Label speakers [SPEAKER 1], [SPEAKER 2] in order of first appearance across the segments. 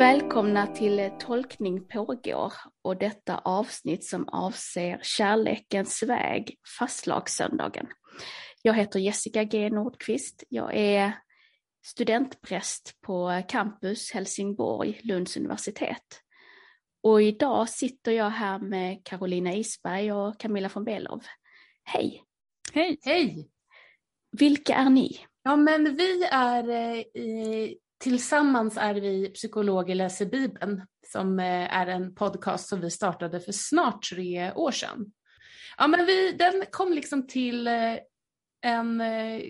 [SPEAKER 1] Välkomna till Tolkning pågår och detta avsnitt som avser Kärlekens väg, fastlagssöndagen. Jag heter Jessica G Nordqvist. Jag är studentpräst på campus Helsingborg, Lunds universitet. Och idag sitter jag här med Carolina Isberg och Camilla von Belov. Hej!
[SPEAKER 2] Hej! Hej!
[SPEAKER 1] Vilka är ni?
[SPEAKER 2] Ja, men vi är eh, tillsammans är vi Psykologer läser Bibeln som eh, är en podcast som vi startade för snart tre år sedan. Ja, men vi, den kom liksom till eh, en, eh,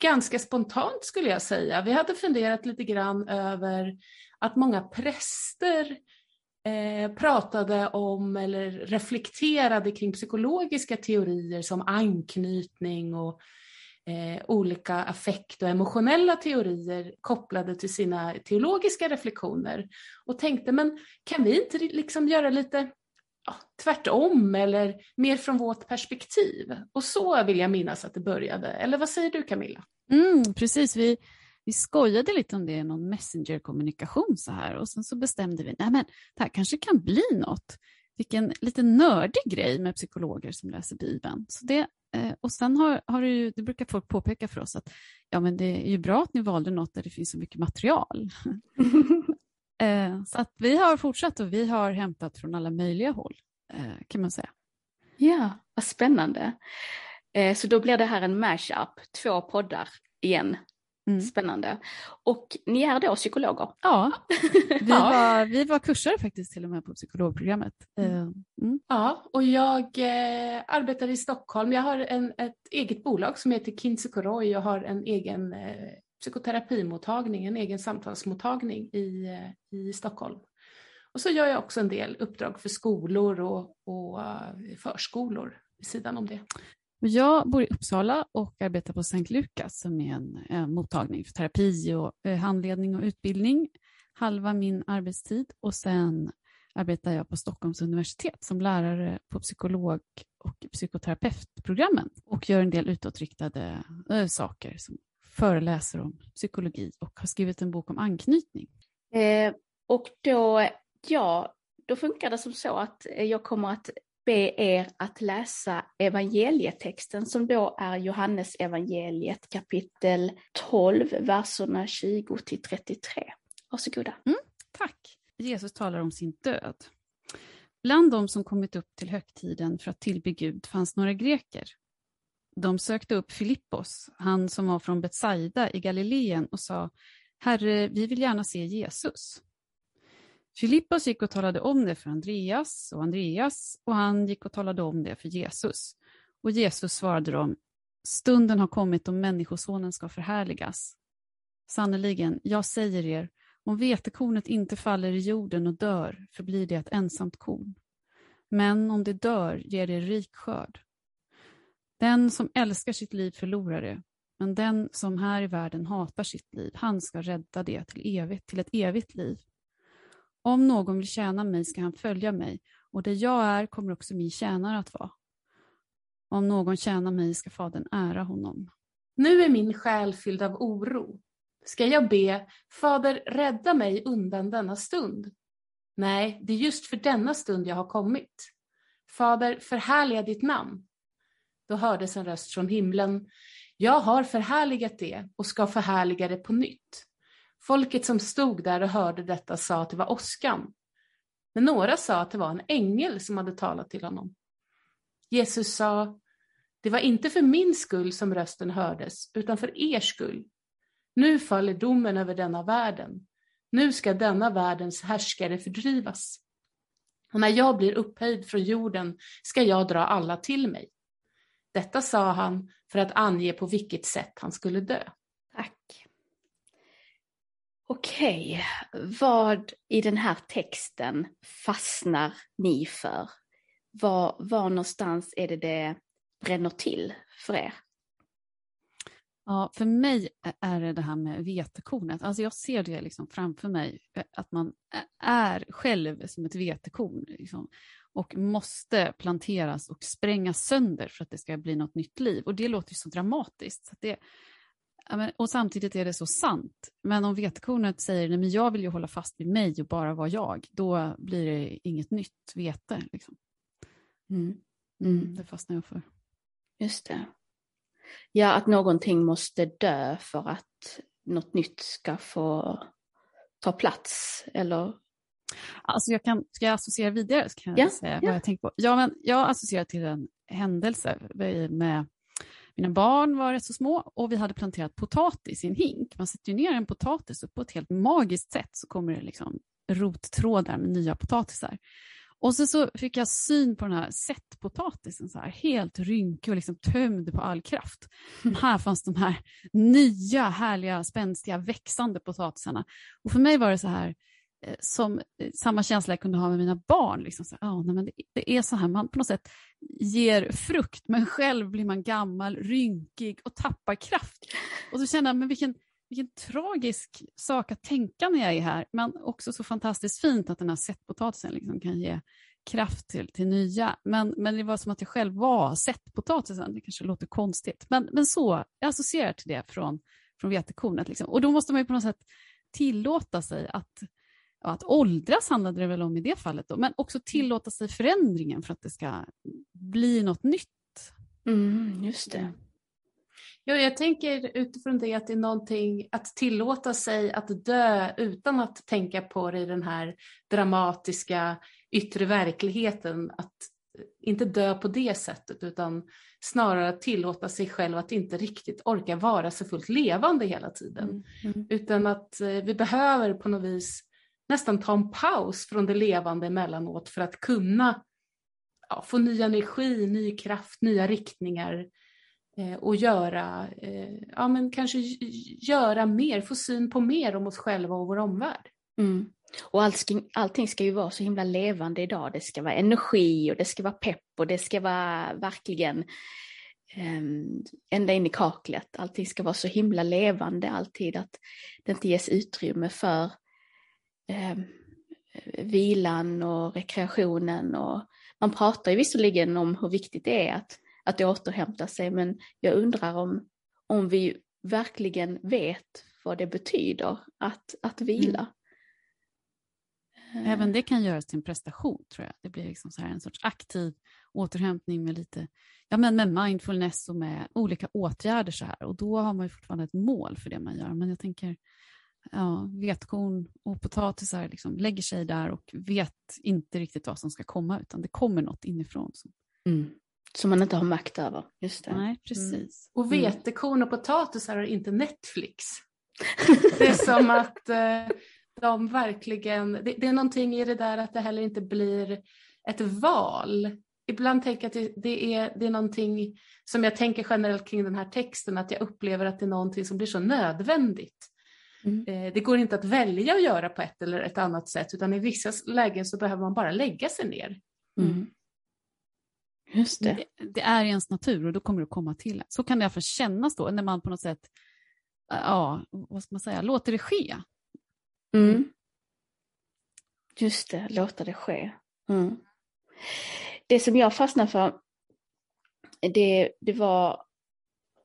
[SPEAKER 2] ganska spontant skulle jag säga. Vi hade funderat lite grann över att många präster eh, pratade om eller reflekterade kring psykologiska teorier som anknytning och eh, olika affekt och emotionella teorier kopplade till sina teologiska reflektioner och tänkte men kan vi inte liksom göra lite ja, tvärtom eller mer från vårt perspektiv? Och så vill jag minnas att det började. Eller vad säger du Camilla?
[SPEAKER 3] Mm, precis, vi, vi skojade lite om det i någon messengerkommunikation, så här och sen så bestämde vi, nej men det här kanske kan bli något. Vilken lite nördig grej med psykologer som läser Bibeln. Så det, eh, och sen har, har det, ju, det brukar folk påpeka för oss att ja, men det är ju bra att ni valde något där det finns så mycket material. Eh, så att vi har fortsatt och vi har hämtat från alla möjliga håll eh, kan man säga.
[SPEAKER 1] Ja, vad spännande. Så då blir det här en mashup, två poddar igen Mm. Spännande. Och ni är då psykologer?
[SPEAKER 3] Ja, vi, Var, vi var kursare faktiskt till och med på psykologprogrammet.
[SPEAKER 2] Mm. Eh, mm. Ja, och jag eh, arbetar i Stockholm. Jag har en, ett eget bolag som heter Kinsekoroi och har en egen eh, psykoterapimottagning, en egen samtalsmottagning i, eh, i Stockholm. Och så gör jag också en del uppdrag för skolor och, och uh, förskolor vid sidan om det.
[SPEAKER 3] Jag bor i Uppsala och arbetar på Sankt Lukas som är en, en mottagning för terapi och eh, handledning och utbildning. Halva min arbetstid och sen arbetar jag på Stockholms universitet som lärare på psykolog och psykoterapeutprogrammen och gör en del utåtriktade äh, saker som föreläser om psykologi och har skrivit en bok om anknytning.
[SPEAKER 1] Eh, och då, ja, då funkar det som så att eh, jag kommer att be er att läsa evangelietexten som då är Johannes evangeliet kapitel 12, verserna 20 till 33. Varsågoda.
[SPEAKER 3] Mm, tack. Jesus talar om sin död. Bland de som kommit upp till högtiden för att tillbe Gud fanns några greker. De sökte upp Filippos, han som var från Betsaida i Galileen och sa Herre, vi vill gärna se Jesus. Filippos gick och talade om det för Andreas och Andreas och han gick och talade om det för Jesus. Och Jesus svarade dem, stunden har kommit då Människosonen ska förhärligas. Sannerligen, jag säger er, om vetekornet inte faller i jorden och dör förblir det ett ensamt korn. Men om det dör ger det rik skörd. Den som älskar sitt liv förlorar det, men den som här i världen hatar sitt liv, han ska rädda det till, evigt, till ett evigt liv. Om någon vill tjäna mig ska han följa mig, och där jag är kommer också min tjänare att vara. Om någon tjänar mig ska Fadern ära honom.
[SPEAKER 2] Nu är min själ fylld av oro. Ska jag be, Fader, rädda mig undan denna stund? Nej, det är just för denna stund jag har kommit. Fader, förhärliga ditt namn. Då hördes en röst från himlen. Jag har förhärligat det och ska förhärliga det på nytt. Folket som stod där och hörde detta sa att det var åskan. Men några sa att det var en ängel som hade talat till honom. Jesus sa, det var inte för min skull som rösten hördes, utan för er skull. Nu faller domen över denna världen. Nu ska denna världens härskare fördrivas. Och när jag blir upphöjd från jorden ska jag dra alla till mig. Detta sa han för att ange på vilket sätt han skulle dö.
[SPEAKER 1] Okej, vad i den här texten fastnar ni för? Var, var någonstans är det det bränner till för er?
[SPEAKER 3] Ja, för mig är det det här med vetekornet. Alltså jag ser det liksom framför mig, att man är själv som ett vetekorn liksom, och måste planteras och sprängas sönder för att det ska bli något nytt liv. Och det låter ju så dramatiskt. Så det, Ja, men, och samtidigt är det så sant. Men om vetekornet säger nej men jag vill ju hålla fast vid mig och bara vara jag, då blir det inget nytt vete. Liksom.
[SPEAKER 1] Mm.
[SPEAKER 3] Mm. Det fastnar jag för.
[SPEAKER 1] Just det. Ja, att någonting måste dö för att något nytt ska få ta plats, eller?
[SPEAKER 3] Alltså jag kan, ska jag associera vidare? Så kan jag säga
[SPEAKER 1] ja.
[SPEAKER 3] vad jag tänker på. Ja, men jag associerar till en händelse med mina barn var rätt så små och vi hade planterat potatis i en hink. Man sätter ju ner en potatis och på ett helt magiskt sätt så kommer det liksom rottrådar med nya potatisar. Och så, så fick jag syn på den här sättpotatisen, så här, helt rynkig och liksom tömd på all kraft. Men här fanns de här nya, härliga, spänstiga, växande potatisarna. Och för mig var det så här, Eh, som eh, samma känsla jag kunde ha med mina barn. Liksom så, ah, nej, men det, det är så här, man på något sätt ger frukt, men själv blir man gammal, rynkig och tappar kraft. Och så känner jag, men vilken, vilken tragisk sak att tänka när jag är här, men också så fantastiskt fint att den här sättpotatisen liksom kan ge kraft till, till nya. Men, men det var som att jag själv var sättpotatisen, det kanske låter konstigt, men, men så, jag associerar till det från, från vetekornet. Liksom. Och då måste man ju på något sätt tillåta sig att ja, att åldras handlade det väl om i det fallet, då, men också tillåta sig förändringen för att det ska bli något nytt.
[SPEAKER 1] Mm, just det.
[SPEAKER 2] Ja, jag tänker utifrån det att det är någonting att tillåta sig att dö utan att tänka på det i den här dramatiska yttre verkligheten. Att inte dö på det sättet utan snarare att tillåta sig själv att inte riktigt orka vara så fullt levande hela tiden.
[SPEAKER 1] Mm, mm.
[SPEAKER 2] Utan att eh, vi behöver på något vis nästan ta en paus från det levande emellanåt för att kunna ja, få ny energi, ny kraft, nya riktningar eh, och göra, eh, ja men kanske göra mer, få syn på mer om oss själva och vår omvärld.
[SPEAKER 1] Mm. Och allting, allting ska ju vara så himla levande idag. Det ska vara energi och det ska vara pepp och det ska vara verkligen um, ända in i kaklet. Allting ska vara så himla levande alltid att det inte ges utrymme för eh, vilan och rekreationen. Och man pratar ju visserligen om hur viktigt det är att, att återhämta sig men jag undrar om, om vi verkligen vet vad det betyder att, att vila. Mm.
[SPEAKER 3] Även det kan göras till en prestation, tror jag. Det blir liksom så här en sorts aktiv återhämtning med lite, ja men med mindfulness och med olika åtgärder så här. Och då har man ju fortfarande ett mål för det man gör. Men jag tänker, ja, vetkorn och potatisar liksom lägger sig där och vet inte riktigt vad som ska komma, utan det kommer något inifrån. Så.
[SPEAKER 1] Mm. Som man inte har makt över. Just det.
[SPEAKER 3] Nej, precis.
[SPEAKER 2] Och
[SPEAKER 1] Mm.
[SPEAKER 2] vetekorn och potatisar har inte Netflix. Det är som att eh, de verkligen, det, det är någonting i det där att det heller inte blir ett val. Ibland tänker jag att det, det, är, det är någonting som jag tänker generellt kring den här texten, att jag upplever att det är någonting som blir så nödvändigt.
[SPEAKER 1] Mm.
[SPEAKER 2] Eh, det går inte att välja att göra på ett eller ett annat sätt, utan i vissa lägen så behöver man bara lägga sig ner.
[SPEAKER 1] Mm. Just det.
[SPEAKER 3] Det, det är i ens natur och då kommer det komma till. Så kan det i alla fall kännas då, när man på något sätt, ja, vad ska man säga, låter det ske.
[SPEAKER 1] Mm. Just det, låta det ske. Mm. Det som jag fastnade för, det, det var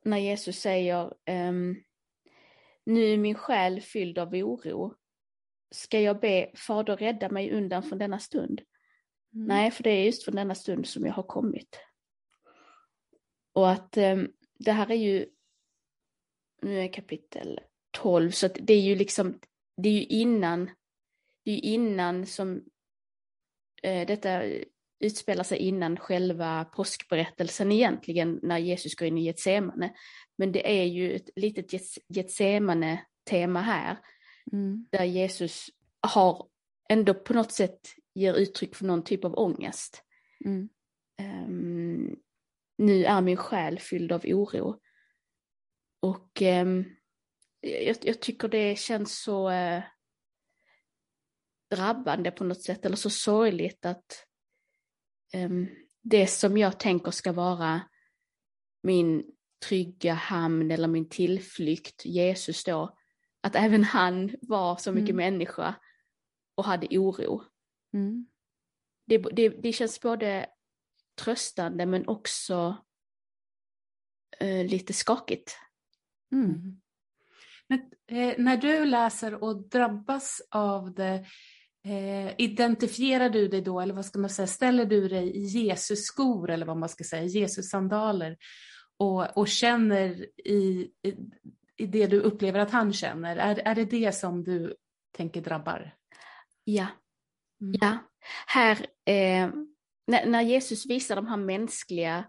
[SPEAKER 1] när Jesus säger ehm, Nu är min själ fylld av oro. Ska jag be Fader rädda mig undan från denna stund?
[SPEAKER 3] Mm.
[SPEAKER 1] Nej, för det är just från denna stund som jag har kommit. Och att ehm, det här är ju, nu är kapitel 12, så att det är ju liksom, det är ju innan, det är ju innan som eh, detta utspelar sig innan själva påskberättelsen egentligen, när Jesus går in i Getsemane. Men det är ju ett litet Gets- Getsemane-tema här,
[SPEAKER 3] Mm.
[SPEAKER 1] där Jesus har ändå på något sätt ger uttryck för någon typ av ångest.
[SPEAKER 3] Mm.
[SPEAKER 1] Ehm, nu är min själ fylld av oro. Och ehm, jag, jag tycker det känns så eh, drabbande på något sätt, eller så sorgligt att det som jag tänker ska vara min trygga hamn eller min tillflykt, Jesus då, att även han var så mycket
[SPEAKER 3] Mm.
[SPEAKER 1] människa och hade oro
[SPEAKER 3] Mm.
[SPEAKER 1] det, det, det känns både tröstande men också eh, lite skakigt.
[SPEAKER 3] Mm.
[SPEAKER 2] Men, eh, när du läser och drabbas av det, eh, identifierar du dig då, eller vad ska man säga, ställer du dig i Jesus skor, eller vad man ska säga, Jesus sandaler, och, och känner i, i, i det du upplever att han känner? Är, är det det som du tänker drabbar?
[SPEAKER 1] Ja. Mm. Ja. Här, eh, när, när Jesus visar de här mänskliga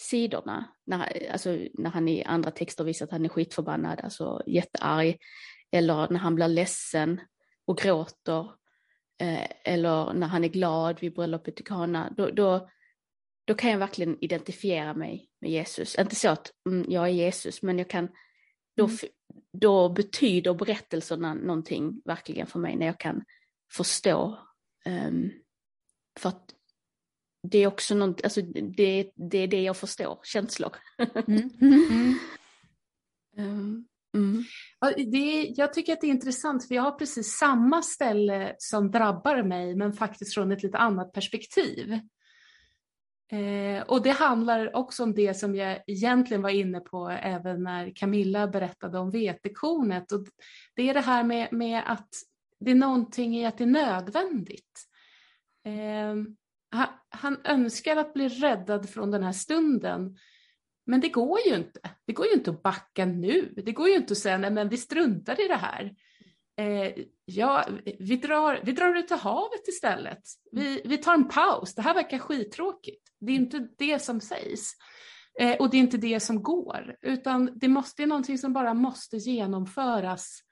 [SPEAKER 1] sidorna, när, alltså, när han i andra texter visar att han är skitförbannad, alltså jättearg, eller när han blir ledsen och gråter, eh, eller när han är glad vid bröllopet i Kana, då, då, då kan jag verkligen identifiera mig med Jesus. Inte så att mm, jag är Jesus, men jag kan, då, mm. då betyder berättelserna någonting verkligen för mig när jag kan förstå. Um, för att det är också något, alltså det, det är det jag förstår, känslor. Mm. Mm.
[SPEAKER 2] um, mm. Det, jag tycker att det är intressant för jag har precis samma ställe som drabbar mig men faktiskt från ett lite annat perspektiv. Eh, och det handlar också om det som jag egentligen var inne på även när Camilla berättade om vetekornet. Och det är det här med, med att det är någonting i att det är nödvändigt. Eh, han, han önskar att bli räddad från den här stunden. Men det går ju inte. Det går ju inte att backa nu. Det går ju inte att säga nej men vi struntar i det här. Eh, ja, vi drar, vi drar ut till havet istället. Vi, vi tar en paus. Det här verkar skittråkigt. Det är inte det som sägs. Eh, och det är inte det som går. Utan det, måste, det är någonting som bara måste genomföras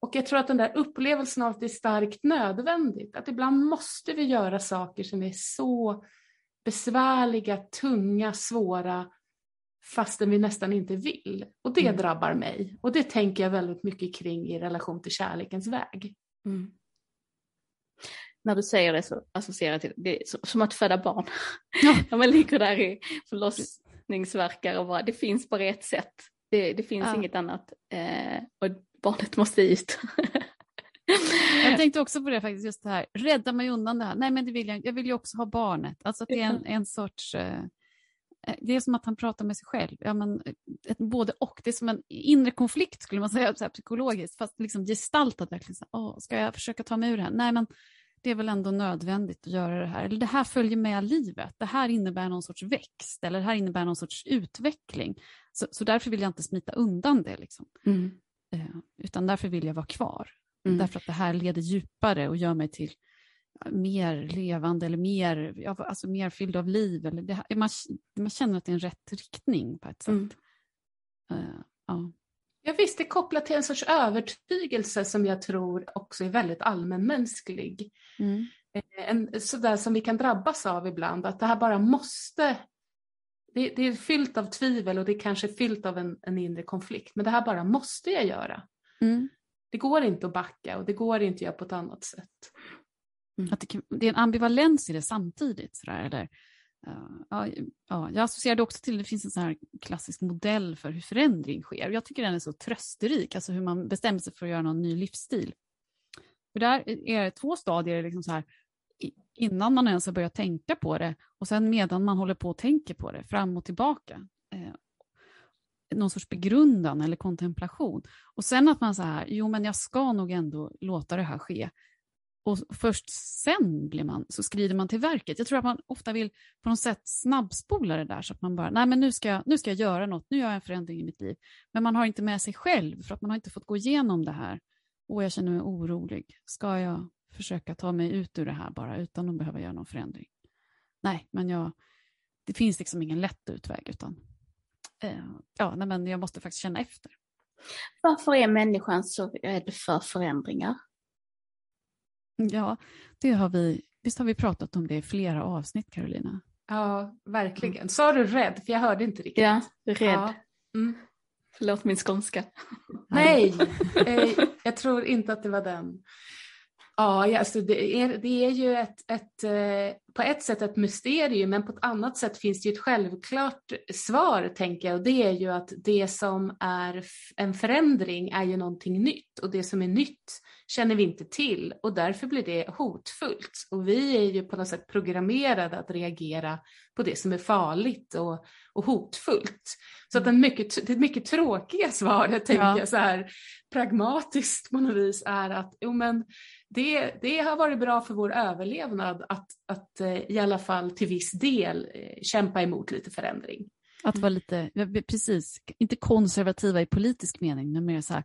[SPEAKER 2] och jag tror att den där upplevelsen av att det är starkt nödvändigt, att ibland måste vi göra saker som är så besvärliga, tunga, svåra, fastän vi nästan inte vill. Och det mm. drabbar mig. Och det tänker jag väldigt mycket kring i relation till kärlekens väg. Mm.
[SPEAKER 1] När du säger det så associerar jag till det är som att föda barn. Ja. När man ligger där i förlossningsverkar och bara, det finns bara ett sätt. Det, det finns ja. inget annat. Eh, och barnet måste ut.
[SPEAKER 3] jag tänkte också på det faktiskt, just det här, rädda mig undan det här. Nej men det vill jag Jag vill ju också ha barnet. Alltså att det är en, en sorts, eh, eh, det är som att han pratar med sig själv. Ja, men, ett, både och, det är som en inre konflikt skulle man säga så här, psykologiskt, fast liksom gestaltat verkligen. Så här, åh, ska jag försöka ta mig ur det här? Nej men det är väl ändå nödvändigt att göra det här. Eller det här följer med livet. Det här innebär någon sorts växt eller det här innebär någon sorts utveckling. Så, så därför vill jag inte smita undan det. Liksom. Mm. Eh, utan därför vill jag vara kvar. Mm. Därför att det här leder djupare och gör mig till mer levande eller mer, alltså mer fylld av liv. Eller det, man, man känner att det är en rätt riktning på ett sätt. Mm. Uh,
[SPEAKER 2] ja. Ja, visst, det är kopplat till en sorts övertygelse som jag tror också är väldigt allmänmänsklig. Mm. Eh, en, sådär som vi kan drabbas av ibland, att det här bara måste det, det, är fyllt av tvivel och det är kanske fyllt av en, en inre konflikt. Men det här bara måste jag göra. Mm. Det går inte att backa och det går inte att göra på ett annat sätt.
[SPEAKER 3] Mm. Att det, det, är en ambivalens i det samtidigt. Sådär, eller, uh, ja, ja, jag associerade också till, det finns en sån här klassisk modell för hur förändring sker. Jag tycker den är så trösterik, alltså hur man bestämmer sig för att göra någon ny livsstil. För där är det två stadier, liksom så här, innan man ens har börjat tänka på det och sen medan man håller på och tänker på det, fram och tillbaka. Eh, någon sorts begrundan eller kontemplation. Och sen att man så här, jo men jag ska nog ändå låta det här ske. Och först sen blir man, så skrider man till verket. Jag tror att man ofta vill på något sätt snabbspola det där så att man bara, nej men nu ska, jag, nu ska jag göra något, nu gör jag en förändring i mitt liv. Men man har inte med sig själv för att man har inte fått gå igenom det här. Och jag känner mig orolig. Ska jag försöka ta mig ut ur det här bara utan att behöva göra någon förändring. Nej, men jag, det finns liksom ingen lätt utväg utan eh, ja, nej, men jag måste faktiskt känna efter.
[SPEAKER 1] Varför är människan så rädd för förändringar?
[SPEAKER 3] Ja, det har vi, visst har vi pratat om det i flera avsnitt Carolina?
[SPEAKER 2] Ja, verkligen. Mm. Sa du rädd? För jag hörde inte riktigt.
[SPEAKER 1] Ja, rädd. Ja. Mm. Förlåt min skånska.
[SPEAKER 2] Nej, eh, jag tror inte att det var den. Ja, alltså det, är, det är ju ett, ett eh, på ett sätt ett mysterium, men på ett annat sätt finns det ju ett självklart svar, tänker jag, och det är ju att det som är en förändring är ju någonting nytt och det som är nytt känner vi inte till och därför blir det hotfullt. Och vi är ju på något sätt programmerade att reagera på det som är farligt och, och hotfullt. Så att den mycket, det mycket tråkiga svaret, tänker ja. jag så här pragmatiskt på något vis, är att jo, men det, det har varit bra för vår överlevnad att, att i alla fall till viss del eh, kämpa emot lite förändring.
[SPEAKER 3] Att vara lite, precis, inte konservativa i politisk mening, men mer så här,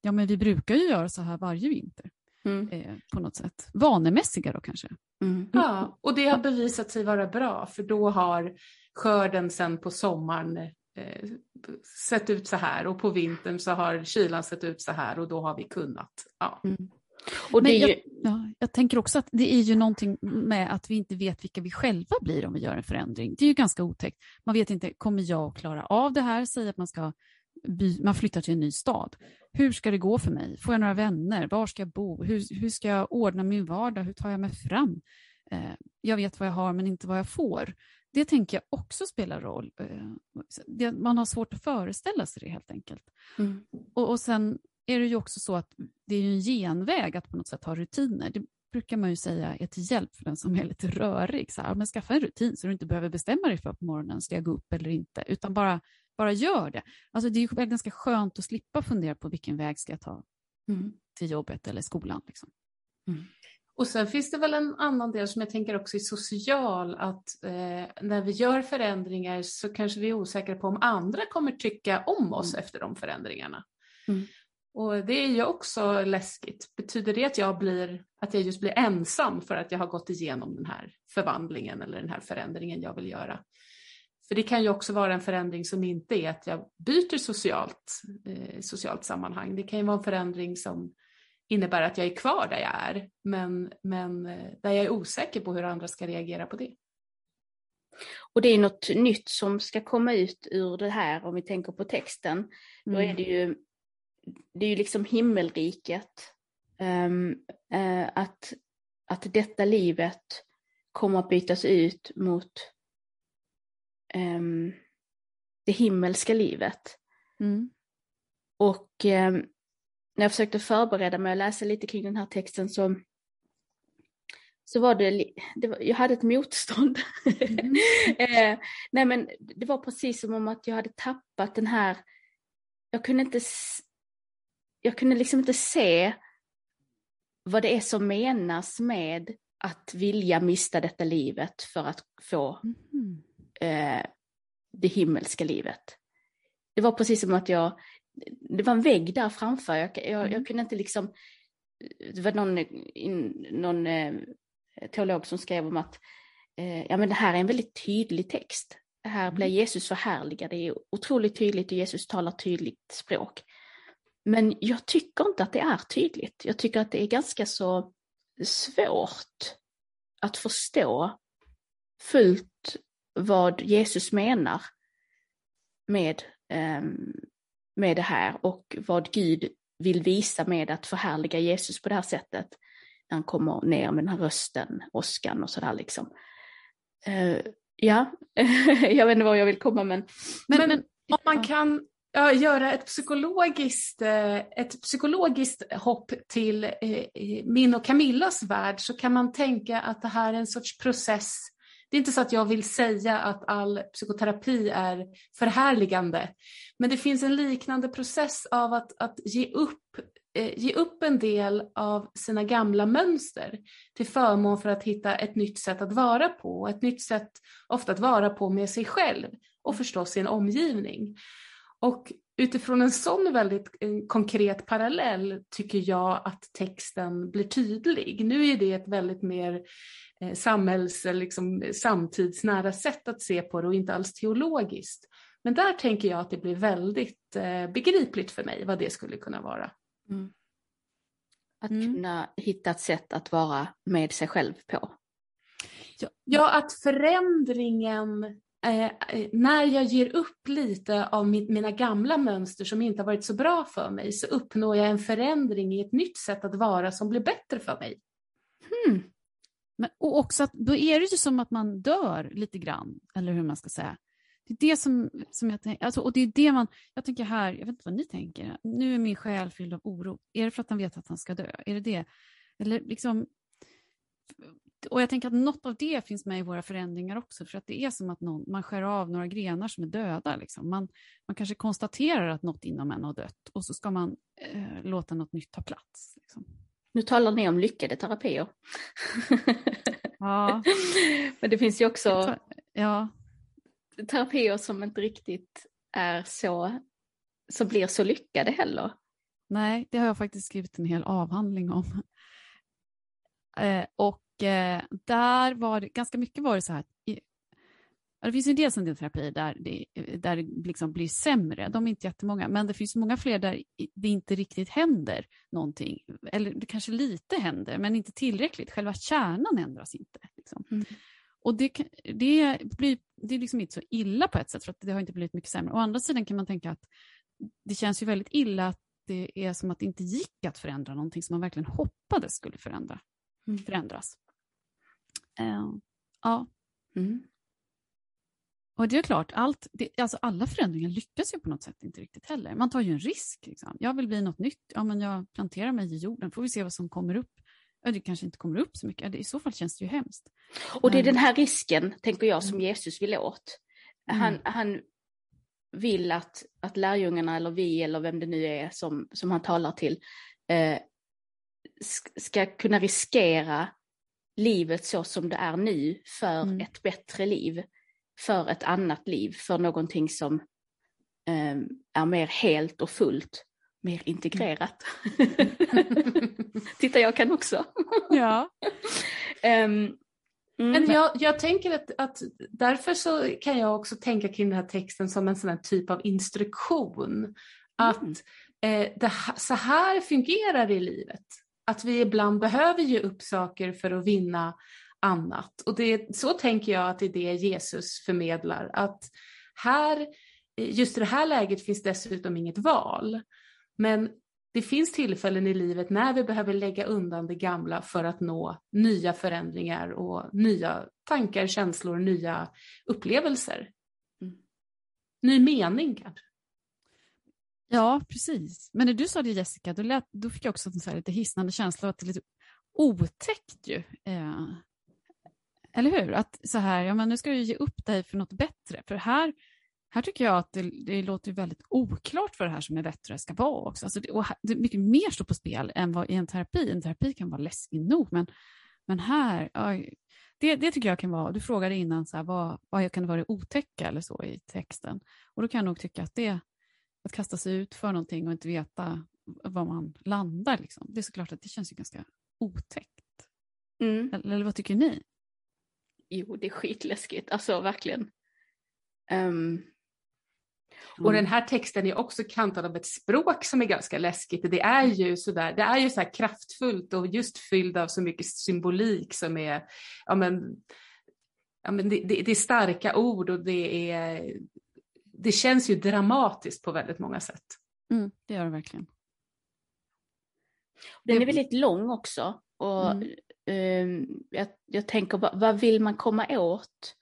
[SPEAKER 3] ja men vi brukar ju göra så här varje vinter. Mm. Eh, på något sätt. Vanemässiga då kanske.
[SPEAKER 2] Mm. Ja, och det har bevisat sig vara bra för då har skörden sen på sommaren eh, sett ut så här och på vintern så har kylan sett ut så här och då har vi kunnat. Ja. Mm.
[SPEAKER 3] Och det ju... jag, ja, jag tänker också att det är ju någonting med att vi inte vet vilka vi själva blir om vi gör en förändring. Det är ju ganska otäckt. Man vet inte, kommer jag att klara av det här? Säg att man ska by, man flyttar till en ny stad. Hur ska det gå för mig? Får jag några vänner? Var ska jag bo? Hur, hur ska jag ordna min vardag? Hur tar jag mig fram? Eh, jag vet vad jag har men inte vad jag får. Det tänker jag också spelar roll. Eh, det, man har svårt att föreställa sig det helt enkelt. Mm. Och, och sen är det ju också så att det är en genväg att på något sätt ha rutiner. Det brukar man ju säga är till hjälp för den som är lite rörig. Så här, men skaffa en rutin så du inte behöver bestämma dig för på morgonen ska jag gå upp eller inte, utan bara, bara gör det. Alltså det är ju ganska skönt att slippa fundera på vilken väg ska jag ta mm. till jobbet eller skolan. Liksom.
[SPEAKER 2] Mm. Och sen finns det väl en annan del som jag tänker också är social, att eh, när vi gör förändringar så kanske vi är osäkra på om andra kommer tycka om oss mm. efter de förändringarna. Mm. Och det är ju också läskigt. Betyder det att jag, blir, att jag just blir ensam för att jag har gått igenom den här förvandlingen eller den här förändringen jag vill göra? För det kan ju också vara en förändring som inte är att jag byter socialt, eh, socialt sammanhang. Det kan ju vara en förändring som innebär att jag är kvar där jag är, men, men eh, där jag är osäker på hur andra ska reagera på det.
[SPEAKER 1] Och det är något nytt som ska komma ut ur det här om vi tänker på texten. Mm. Då är mm. det ju det är ju liksom himmelriket. Um, uh, att, att detta livet kommer att bytas ut mot um, det himmelska livet. Mm. Och um, när jag försökte förbereda mig och läsa lite kring den här texten så, så var det, det var, jag hade ett motstånd. Mm. eh, nej men det var precis som om att jag hade tappat den här, jag kunde inte jag kunde liksom inte se vad det är som menas med att vilja mista detta livet för att få mm. eh, det himmelska livet. Det var precis som att jag, det var en vägg där framför, jag, jag, mm. jag kunde inte liksom, det var någon, in, någon eh, teolog som skrev om att eh, ja, men det här är en väldigt tydlig text. Här mm. blir Jesus förhärligad, det är otroligt tydligt och Jesus talar tydligt språk. Men jag tycker inte att det är tydligt. Jag tycker att det är ganska så svårt att förstå fullt vad Jesus menar med, ehm, med det här och vad Gud vill visa med att förhärliga Jesus på det här sättet. När han kommer ner med den här rösten, åskan och sådär liksom. Uh, ja, jag vet inte vad jag vill komma.
[SPEAKER 2] Men, men, men om man kan ja, göra ett psykologiskt, eh, ett psykologiskt hopp till eh, min och Camillas värld så kan man tänka att det här är en sorts process. Det är inte så att jag vill säga att all psykoterapi är förhärligande, men det finns en liknande process av att, att ge, upp, eh, ge upp en del av sina gamla mönster till förmån för att hitta ett nytt sätt att vara på, ett nytt sätt ofta att vara på med sig själv och förstås sin omgivning. Och utifrån en sån väldigt konkret parallell tycker jag att texten blir tydlig. Nu är det ett väldigt mer eh, samhälls, liksom, samtidsnära sätt att se på det och inte alls teologiskt. Men där tänker jag att det blir väldigt eh, begripligt för mig vad det skulle kunna vara. Mm.
[SPEAKER 1] Att mm. kunna hitta ett sätt att vara med sig själv på.
[SPEAKER 2] Ja, att förändringen Eh, eh, när jag ger upp lite av min, mina gamla mönster som inte har varit så bra för mig så uppnår jag en förändring i ett nytt sätt att vara som blir bättre för mig.
[SPEAKER 1] Hmm.
[SPEAKER 3] Men, och också att då är det ju som att man dör lite grann, eller hur man ska säga. Det är det som, som jag tänker, alltså, och det är det man, jag tänker här, jag vet inte vad ni tänker, nu är min själ fylld av oro. Är det för att han vet att han ska dö? Är det det? Eller liksom, och jag tänker att något av det finns med i våra förändringar också, för att det är som att någon, man skär av några grenar som är döda. Liksom. Man, man kanske konstaterar att något inom en har dött och så ska man eh, låta något nytt ta plats. Liksom.
[SPEAKER 1] Nu talar ni om lyckade terapier.
[SPEAKER 3] Ja.
[SPEAKER 1] Men det finns ju också
[SPEAKER 3] ja.
[SPEAKER 1] terapier som inte riktigt är så, som blir så lyckade heller.
[SPEAKER 3] Nej, det har jag faktiskt skrivit en hel avhandling om. Eh, och eh, där var det, ganska mycket var det så här, i, det finns ju en del terapier där det, där det liksom blir sämre, de är inte jättemånga, men det finns många fler där det inte riktigt händer någonting. Eller det kanske lite händer, men inte tillräckligt. Själva kärnan ändras inte. Liksom. Mm. Och det, det, blir, det är liksom inte så illa på ett sätt, för att det har inte blivit mycket sämre. Å andra sidan kan man tänka att det känns ju väldigt illa att det är som att det inte gick att förändra någonting som man verkligen hoppades skulle förändra, mm. förändras. Uh, ja. Mm. Och det är klart, allt, det, alltså alla förändringar lyckas ju på något sätt inte riktigt heller. Man tar ju en risk. Liksom. Jag vill bli något nytt. Ja, men jag planterar mig i jorden. Får vi se vad som kommer upp. Ja, det kanske inte kommer upp så mycket. I så fall känns det ju hemskt.
[SPEAKER 1] Och det är den här risken, tänker jag, som mm. Jesus vill åt. Han, mm. han vill att, att lärjungarna eller vi eller vem det nu är som, som han talar till eh, ska kunna riskera livet så som det är nu för mm. ett bättre liv för ett annat liv, för någonting som eh, är mer helt och fullt, mer integrerat. Titta, jag kan också.
[SPEAKER 3] ja.
[SPEAKER 1] Um,
[SPEAKER 2] Mm. Men jag, jag tänker att, att, därför så kan jag också tänka kring den här texten som en sån här typ av instruktion. Att mm. eh, det, så här fungerar det i livet. Att vi ibland behöver ge upp saker för att vinna annat. Och det, så tänker jag att det är det Jesus förmedlar. Att här, just i det här läget finns dessutom inget val. Men det finns tillfällen i livet när vi behöver lägga undan det gamla för att nå nya förändringar och nya tankar, känslor, nya upplevelser. Mm. Ny mening kanske.
[SPEAKER 3] Ja, precis. Men när du sa det Jessica, då, lät, då fick jag också en så lite hisnande känsla av att det är lite otäckt ju. Eh, eller hur? Att så här, ja men nu ska du ge upp dig för något bättre. För här, här tycker jag att det, det låter väldigt oklart vad det här som är bättre ska vara också. Alltså det, och det är mycket mer står på spel än vad i en terapi. En terapi kan vara läskig nog, men, men här, ja, det, det tycker jag kan vara, du frågade innan, så här, vad, vad kan det vara det otäcka eller så i texten? Och då kan jag nog tycka att det, att kasta sig ut för någonting och inte veta var man landar, liksom. det är såklart att det känns ju ganska otäckt. Mm. Eller, eller vad tycker ni?
[SPEAKER 1] jo det är skitläskigt, alltså verkligen. Um,
[SPEAKER 2] och den här texten är också kantad av ett språk som är ganska läskigt. Det är ju sådär, det är ju så kraftfullt och just fylld av så mycket symbolik som är, ja men, ja men det, det, det är starka ord och det är, det känns ju dramatiskt på väldigt många sätt.
[SPEAKER 3] Mm, det gör det verkligen.
[SPEAKER 1] Den är väldigt lång också och mm. Ehm, jag, jag tänker, vad, vad vill man komma åt?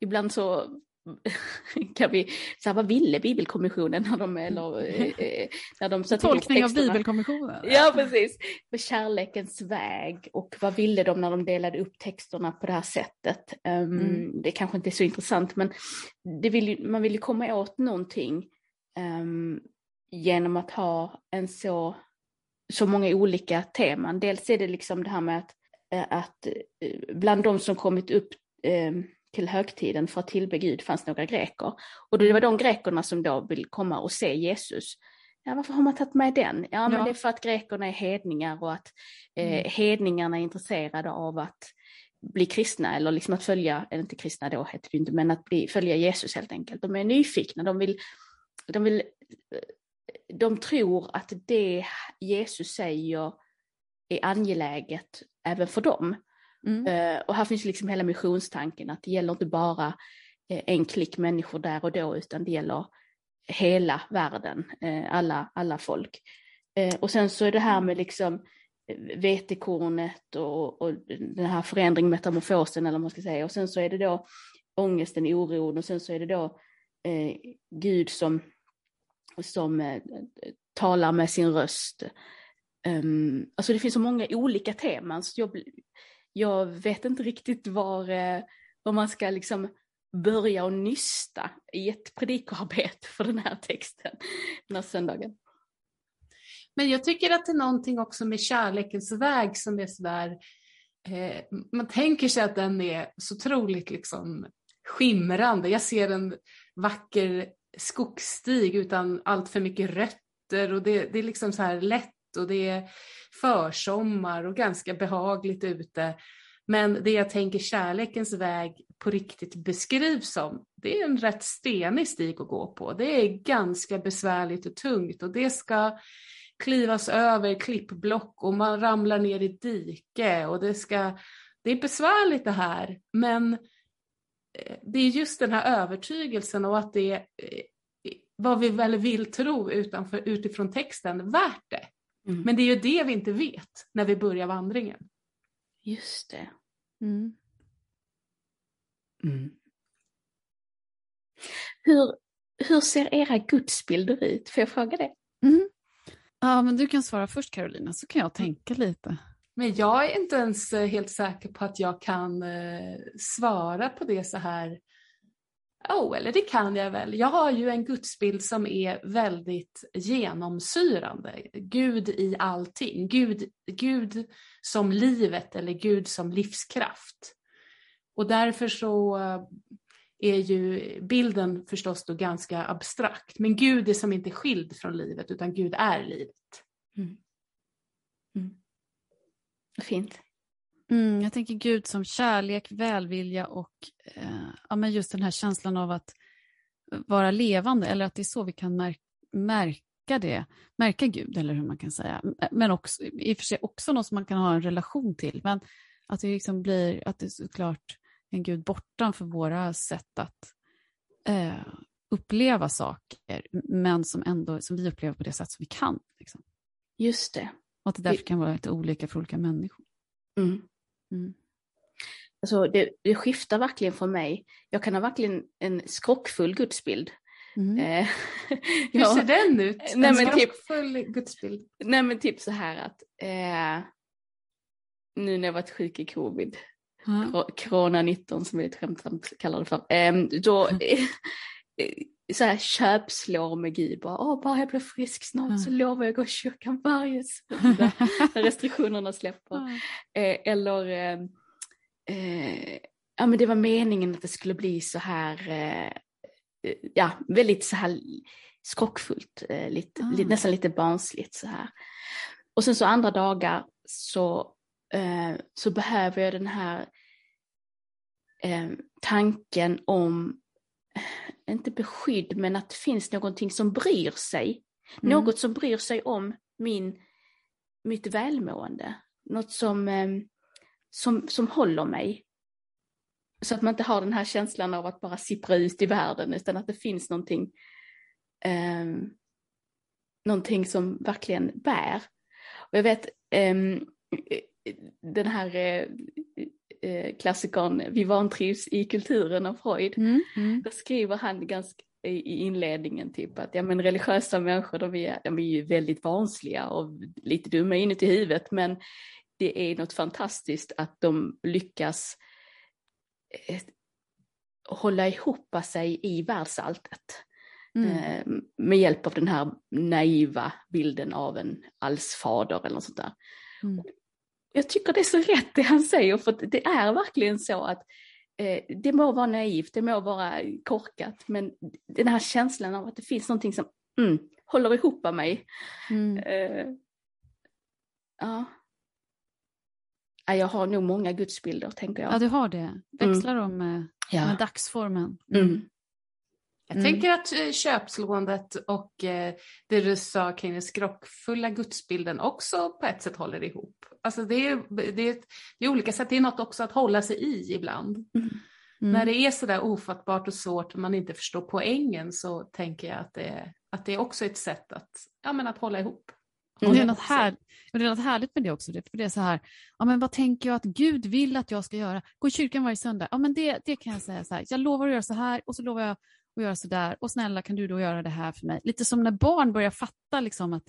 [SPEAKER 1] Ibland så kan vi, så här, vad ville Bibelkommissionen när de, eller, eh, eh, när de
[SPEAKER 3] satte Tolkning av Bibelkommissionen.
[SPEAKER 1] Ja, precis. Med kärlekens väg och vad ville de när de delade upp texterna på det här sättet? Um, mm. Det kanske inte är så intressant, men det vill, man vill ju komma åt någonting um, genom att ha en så så många olika teman. Dels är det liksom det här med att, eh, att bland de som kommit upp eh, till högtiden för att tillbe Gud fanns några greker. Och det var de grekerna som då vill komma och se Jesus. Ja, varför har man tagit med den? Ja, men ja. det är för att grekerna är hedningar och att eh, mm. hedningarna är intresserade av att bli kristna eller liksom att följa, eller inte kristna då heter det inte, men att bli, följa Jesus helt enkelt. De är nyfikna, de vill, de vill de tror att det Jesus säger är angeläget även för dem. Mm. Eh, och här finns liksom hela missionstanken att det gäller inte bara eh, en klick människor där och då utan det gäller hela världen, eh, alla, alla folk. och sen så är det här med liksom vetekornet och, och den här förändringen, metamorfosen eller vad man ska säga. Och sen så är det då ångesten, oron och sen så är det då eh, Gud som, som eh, talar med sin röst. Um, alltså det finns så många olika teman så jag, jag vet inte riktigt var, eh, var man ska liksom börja och nysta i ett predikoarbete för den här texten den här söndagen.
[SPEAKER 2] Men jag tycker att det är någonting också med kärlekens väg som är sådär, eh, man tänker sig att den är så otroligt liksom skimrande. Jag ser en vacker skogsstig utan allt för mycket rötter och det, det är liksom så här lätt och det är försommar och ganska behagligt ute. Men det jag tänker kärlekens väg på riktigt beskrivs som, det är en rätt stenig stig att gå på. Det är ganska besvärligt och tungt och det ska klivas över klippblock och man ramlar ner i dike och det ska, det är besvärligt det här men eh, det är just den här övertygelsen och att det eh, är vad vi väl vill tro utanför, utifrån texten värt det. Mm. Men det är ju det vi inte vet när vi börjar vandringen.
[SPEAKER 1] Just det. Mm.
[SPEAKER 3] Mm.
[SPEAKER 1] Hur, hur ser era gudsbilder ut? Får jag fråga det?
[SPEAKER 3] Mm. Ja, men du kan svara först Carolina, så kan jag tänka lite.
[SPEAKER 2] Men jag är inte ens eh, helt säker på att jag kan eh, svara på det så här. Oh, eller det kan jag väl. Jag har ju en gudsbild som är väldigt genomsyrande. Gud i allting. Gud, Gud som livet eller Gud som livskraft. Och därför så eh, är ju bilden förstås då ganska abstrakt. Men Gud är som inte skild från livet utan Gud är livet. Mm.
[SPEAKER 1] Mm. Fint.
[SPEAKER 3] Mm, jag tänker Gud som kärlek, välvilja och eh, ja, men just den här känslan av att vara levande eller att det är så vi kan mär märka det, märka Gud eller hur man kan säga. Men också, i och för sig också något som man kan ha en relation till. Men att det liksom blir, att det är såklart en Gud bortanför våra sätt att eh, uppleva saker, men som, ändå, som vi upplever på det sätt som vi kan. Liksom.
[SPEAKER 1] Just det.
[SPEAKER 3] Och att det därför kan vara lite olika för olika människor.
[SPEAKER 1] Mm. Mm. Alltså det, det, skiftar verkligen för mig. Jag kan ha verkligen en skrockfull gudsbild.
[SPEAKER 2] Mm. Eh, Hur ser den ut? En nej, men typ- skrockfull typ, gudsbild?
[SPEAKER 1] Nej men typ så här att eh, nu när jag varit sjuk i covid Mm. Corona 19 som vi lite skämtsamt kallar det för. Ehm, då. så här köpslår Gud, bara, Åh, bara jag blir frisk snart mm. så lovar jag att gå i kyrkan varje söndag när restriktionerna släpper. Mm. eller ehm, eh, ja men det var meningen att det skulle bli så här, eh, ja väldigt så här skrockfullt, eh, lite, mm. nästan lite barnsligt så här. Och sen så andra dagar så eh, så behöver jag den här eh, tanken om, inte beskydd, men att det finns någonting som bryr sig. Mm. Något som bryr sig om min, mitt välmående. Något som, eh, som, som håller mig. Så att man inte har den här känslan av att bara sippra ut i världen, utan att det finns någonting, eh, någonting som verkligen bär. Och jag vet, eh, den här eh, eh, klassikern Vi vantrivs i kulturen av Freud, mm, mm. då skriver han ganska i inledningen typ att ja, men religiösa människor de är, de är ju väldigt vanliga och lite dumma inuti huvudet men det är något fantastiskt att de lyckas eh, hålla ihop sig i världsalltet. Mm. Eh, med hjälp av den här naiva bilden av en allsfader eller något sånt där. Mm jag tycker det är så rätt det han säger, för det är verkligen så att eh, det må vara naivt, det må vara korkat, men den här känslan av att det finns någonting som mm, håller ihop av mig. Mm. Eh, ja. Jag har nog många gudsbilder, tänker jag.
[SPEAKER 3] Ja, du har det. Växlar mm. de med, ja. med dagsformen? Mm.
[SPEAKER 2] Jag mm. tänker att eh, köpslåendet och eh, det du sa kring den skrockfulla gudsbilden också på ett sätt håller ihop. Alltså det är, det är, det är olika sätt, det är något också att hålla sig i ibland. Mm. Mm. När det är sådär ofattbart och svårt och man inte förstår poängen så tänker jag att det, att det är också ett sätt att, ja, men att hålla ihop.
[SPEAKER 3] Och det, är något här, det är något härligt med det också, för det är så här, ja, men vad tänker jag att Gud vill att jag ska göra? Gå i kyrkan varje söndag, ja, men det, det kan jag säga så här, jag lovar att göra så här och så lovar jag att göra så där och snälla kan du då göra det här för mig? Lite som när barn börjar fatta liksom att,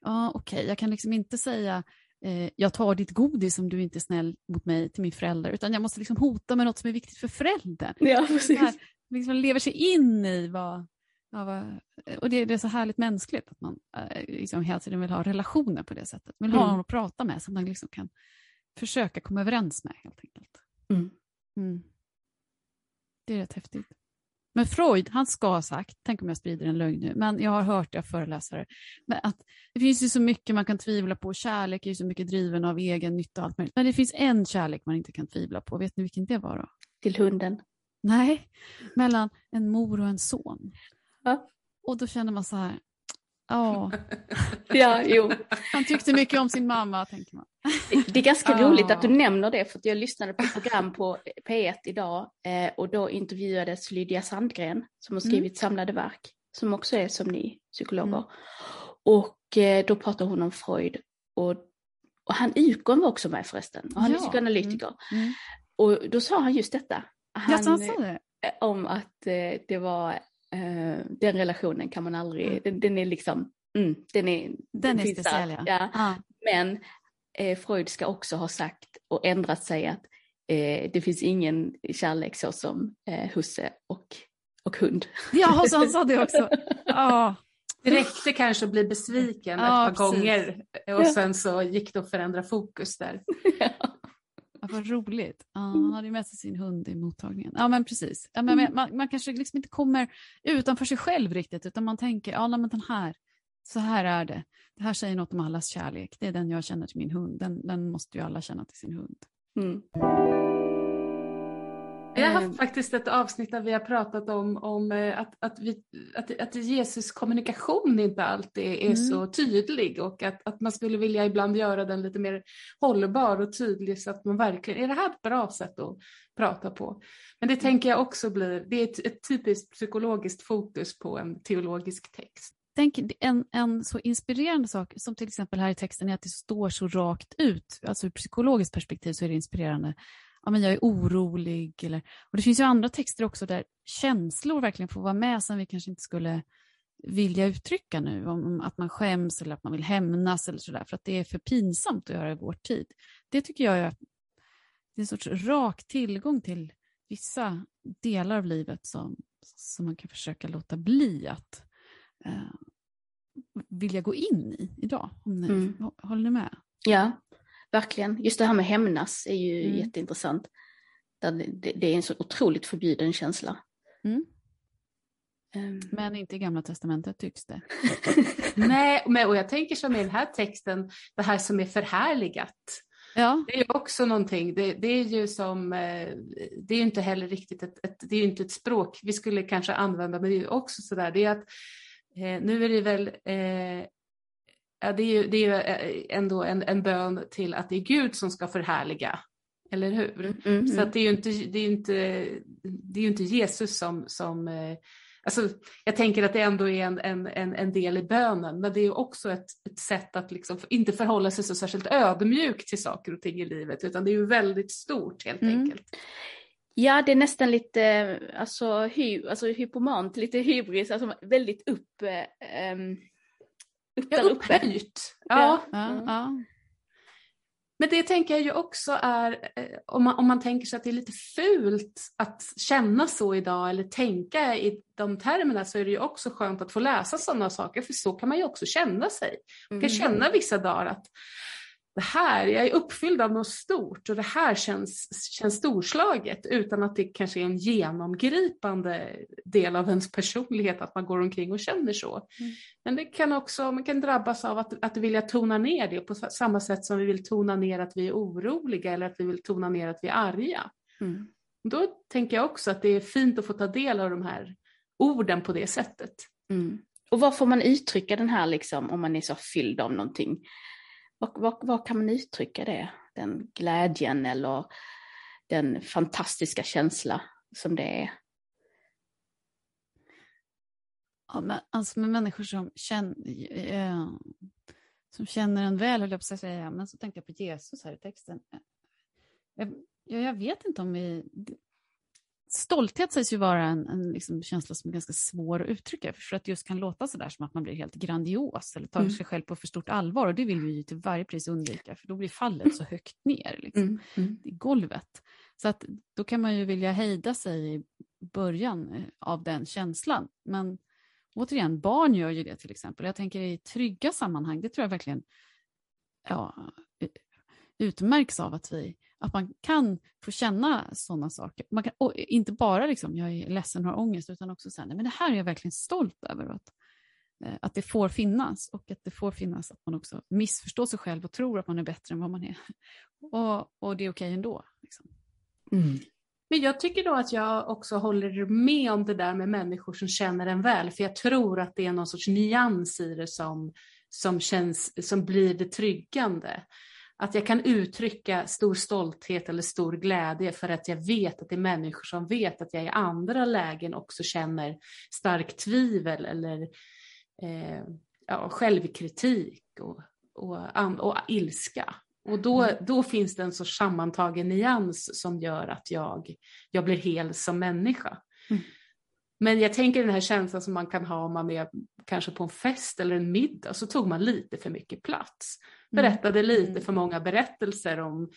[SPEAKER 3] ja okej, okay, jag kan liksom inte säga eh, jag tar ditt godis om du inte är snäll mot mig till min förälder, utan jag måste liksom hota med något som är viktigt för föräldern.
[SPEAKER 1] Ja, precis. Här,
[SPEAKER 3] liksom lever sig in i vad, ja, vad och det, det, är så härligt mänskligt att man eh, liksom hela tiden vill ha relationer på det sättet. Vill mm. ha någon att prata med som man liksom kan försöka komma överens med helt enkelt. Mm. Mm. Det är rätt häftigt. Men Freud, han ska ha sagt, tänk om jag sprider en lögn nu, men jag har hört det av föreläsare, men att det finns ju så mycket man kan tvivla på. Kärlek är ju så mycket driven av egen nytta och allt möjligt. Men det finns en kärlek man inte kan tvivla på. Vet ni vilken det var då?
[SPEAKER 1] Till hunden.
[SPEAKER 3] Nej, mellan en mor och en son.
[SPEAKER 1] Ja.
[SPEAKER 3] Och då känner man så här, ja.
[SPEAKER 1] ja, jo.
[SPEAKER 3] Han tyckte mycket om sin mamma, tänker man.
[SPEAKER 1] Det är ganska roligt att du nämner det, för jag lyssnade på ett program på P1 idag eh, och då intervjuades Lydia Sandgren som har skrivit mm. samlade verk, som också är som ni psykologer. Mm. Och eh, då pratar hon om Freud och, och han Ukon var också med förresten, och han ja. är psykoanalytiker. Mm. mm. Och då sa han just detta.
[SPEAKER 3] Han, ja, han sa det?
[SPEAKER 1] Eh, om att det var, eh, den relationen kan man aldrig, mm. den, den, är liksom, mm, den är,
[SPEAKER 3] den är speciell
[SPEAKER 1] ja. ja. Ah. Men eh, Freud ska också ha sagt och ändrat sig att eh, det finns ingen kärlek så som eh, husse och, och hund.
[SPEAKER 3] Ja, så han sa det också. Ja.
[SPEAKER 2] Det räckte kanske att bli besviken ja, ett par precis. gånger och sen så gick det att förändra fokus där.
[SPEAKER 3] Ja. Vad roligt. Ja, han hade ju med sig sin hund i mottagningen. Ja, men precis. Ja, men, man, man kanske liksom inte kommer utanför sig själv riktigt, utan man tänker, ja, men den här, så här är det. Det här säger något om allas kärlek. Det är den jag känner till min hund. Den, den måste ju alla känna till sin hund. Mm.
[SPEAKER 2] Vi har haft ehm. faktiskt ett avsnitt där vi har pratat om, om eh, att, att, vi, att, att Jesus kommunikation inte alltid är mm. så tydlig och att, att man skulle vilja ibland göra den lite mer hållbar och tydlig så att man verkligen, är det här ett bra sätt att prata på? Men det tänker jag också blir, det är ett, ett typiskt psykologiskt fokus på en teologisk text.
[SPEAKER 3] Tänk en, en så inspirerande sak som till exempel här i texten är att det står så rakt ut, alltså ur psykologiskt perspektiv så är det inspirerande ja, men jag är orolig. Eller, och det finns ju andra texter också där känslor verkligen får vara med som vi kanske inte skulle vilja uttrycka nu. Om att man skäms eller att man vill hämnas eller sådär för att det är för pinsamt att göra i vår tid. Det tycker jag är, det är en sorts rak tillgång till vissa delar av livet som, som man kan försöka låta bli att eh, vilja gå in i idag. Om ni, mm. Håller ni med?
[SPEAKER 1] Ja, verkligen. Just det här med hämnas är ju mm. jätteintressant. Det, är en så otroligt förbjuden känsla. Mm.
[SPEAKER 3] Um. Men inte i Gamla Testamentet tycks det.
[SPEAKER 2] Nej, men, och jag tänker som i den här texten, det här som är förhärligat. Ja. Det är ju också någonting, det, det, är ju som, eh, det är inte heller riktigt ett, ett, det är inte ett språk vi skulle kanske använda, men det är ju också sådär, det är att eh, nu är det väl eh, Ja, det är ju, det är ju eh, ändå en, en bön till att det är Gud som ska förhärliga, eller hur? Mm, mm, så att det är ju inte, det är inte, det är inte Jesus som, som eh, Alltså, jag tänker att det ändå är en, en, en, en del i bönen, men det är också ett, ett sätt att liksom inte förhålla sig så särskilt ödmjukt till saker och ting i livet, utan det är ju väldigt stort helt mm. enkelt.
[SPEAKER 1] Ja, det är nästan lite alltså, hy, alltså hypomant, lite hybris, alltså väldigt upp... Um
[SPEAKER 2] upp ja, upphöjt. Ja. Mm. ja. Men det tänker jag ju också är, eh, om man, om man tänker sig att det är lite fult att känna så idag eller tänka i de termerna så är det ju också skönt att få läsa sådana saker för så kan man ju också känna sig. Man kan mm. känna vissa dagar att det här, jag är uppfylld av något stort och det här känns, känns storslaget utan att det kanske är en genomgripande del av ens personlighet att man går omkring och känner så. Mm. Men det kan också, man kan drabbas av att, att vilja tona ner det på samma sätt som vi vill tona ner att vi är oroliga eller att vi vill tona ner att vi är arga. Mm. Då tänker jag också att det är fint att få ta del av de här orden på det sättet.
[SPEAKER 1] Mm. Och var får man uttrycka den här liksom om man är så fylld av någonting? Vad, kan man uttrycka det? Den glädjen eller den fantastiska känsla som det är?
[SPEAKER 3] Ja, men, alltså med människor som känner, eh, som känner en väl, höll jag på att säga, men så tänkte jag på Jesus här i texten. Eh, jag, jag vet inte om vi... Stolthet sägs ju vara en, en liksom känsla som är ganska svår att uttrycka, för att det just kan låta sådär som att man blir helt grandios eller tar mm. sig själv på för stort allvar, och det vill vi ju till varje pris undvika, för då blir fallet så högt ner liksom, mm. Mm. i golvet. Så att då kan man ju vilja hejda sig i början eh, av den känslan, men återigen, barn gör ju det till exempel. Jag tänker i trygga sammanhang, det tror jag verkligen ja, utmärks av att, vi, att man kan få känna sådana saker. Man kan, och inte bara liksom, jag är ledsen och har ångest, utan också säga, men det här är jag verkligen stolt över. Att, eh, att det får finnas och att det får finnas att man också missförstår sig själv och tror att man är bättre än vad man är. Och, och det är okej ändå. Liksom.
[SPEAKER 2] Mm. Men jag tycker då att jag också håller med om det där med människor som känner en väl, för jag tror att det är någon sorts nyans i det som, som, känns, som blir det tryggande. Att jag kan uttrycka stor stolthet eller stor glädje för att jag vet att det är människor som vet att jag i andra lägen också känner starkt tvivel eller eh, ja, självkritik och, och, och ilska. Och då, mm. då finns det en sorts sammantagen nyans som gör att jag, jag blir hel som människa. Mm. Men jag tänker den här känslan som man kan ha om man är kanske på en fest eller en middag, så tog man lite för mycket plats. Mm. Berättade lite mm. för många berättelser om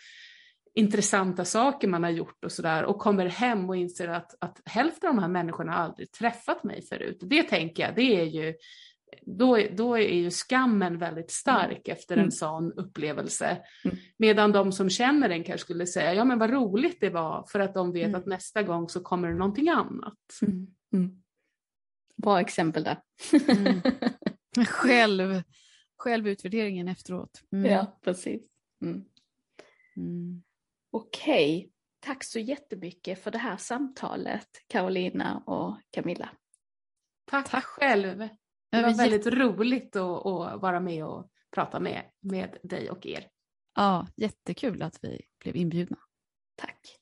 [SPEAKER 2] intressanta saker man har gjort och sådär och kommer hem och inser att, att hälften av de här människorna aldrig träffat mig förut. Det tänker jag, det är ju då, då är ju skammen väldigt stark mm. efter en mm. sån upplevelse. Mm. Medan de som känner den kanske skulle säga, ja men vad roligt det var för att de vet mm. att nästa gång så kommer det någonting annat.
[SPEAKER 1] Mm. Mm. Bra exempel där.
[SPEAKER 3] Själv, självutvärderingen efteråt.
[SPEAKER 1] Ja, precis. Okej, okay. tack så jättemycket för det här samtalet Carolina och Camilla.
[SPEAKER 2] Tack, tack själv. Det var väldigt roligt att, att, vara med och prata med, med dig och er.
[SPEAKER 3] Ja, jättekul att vi blev inbjudna.
[SPEAKER 1] Tack.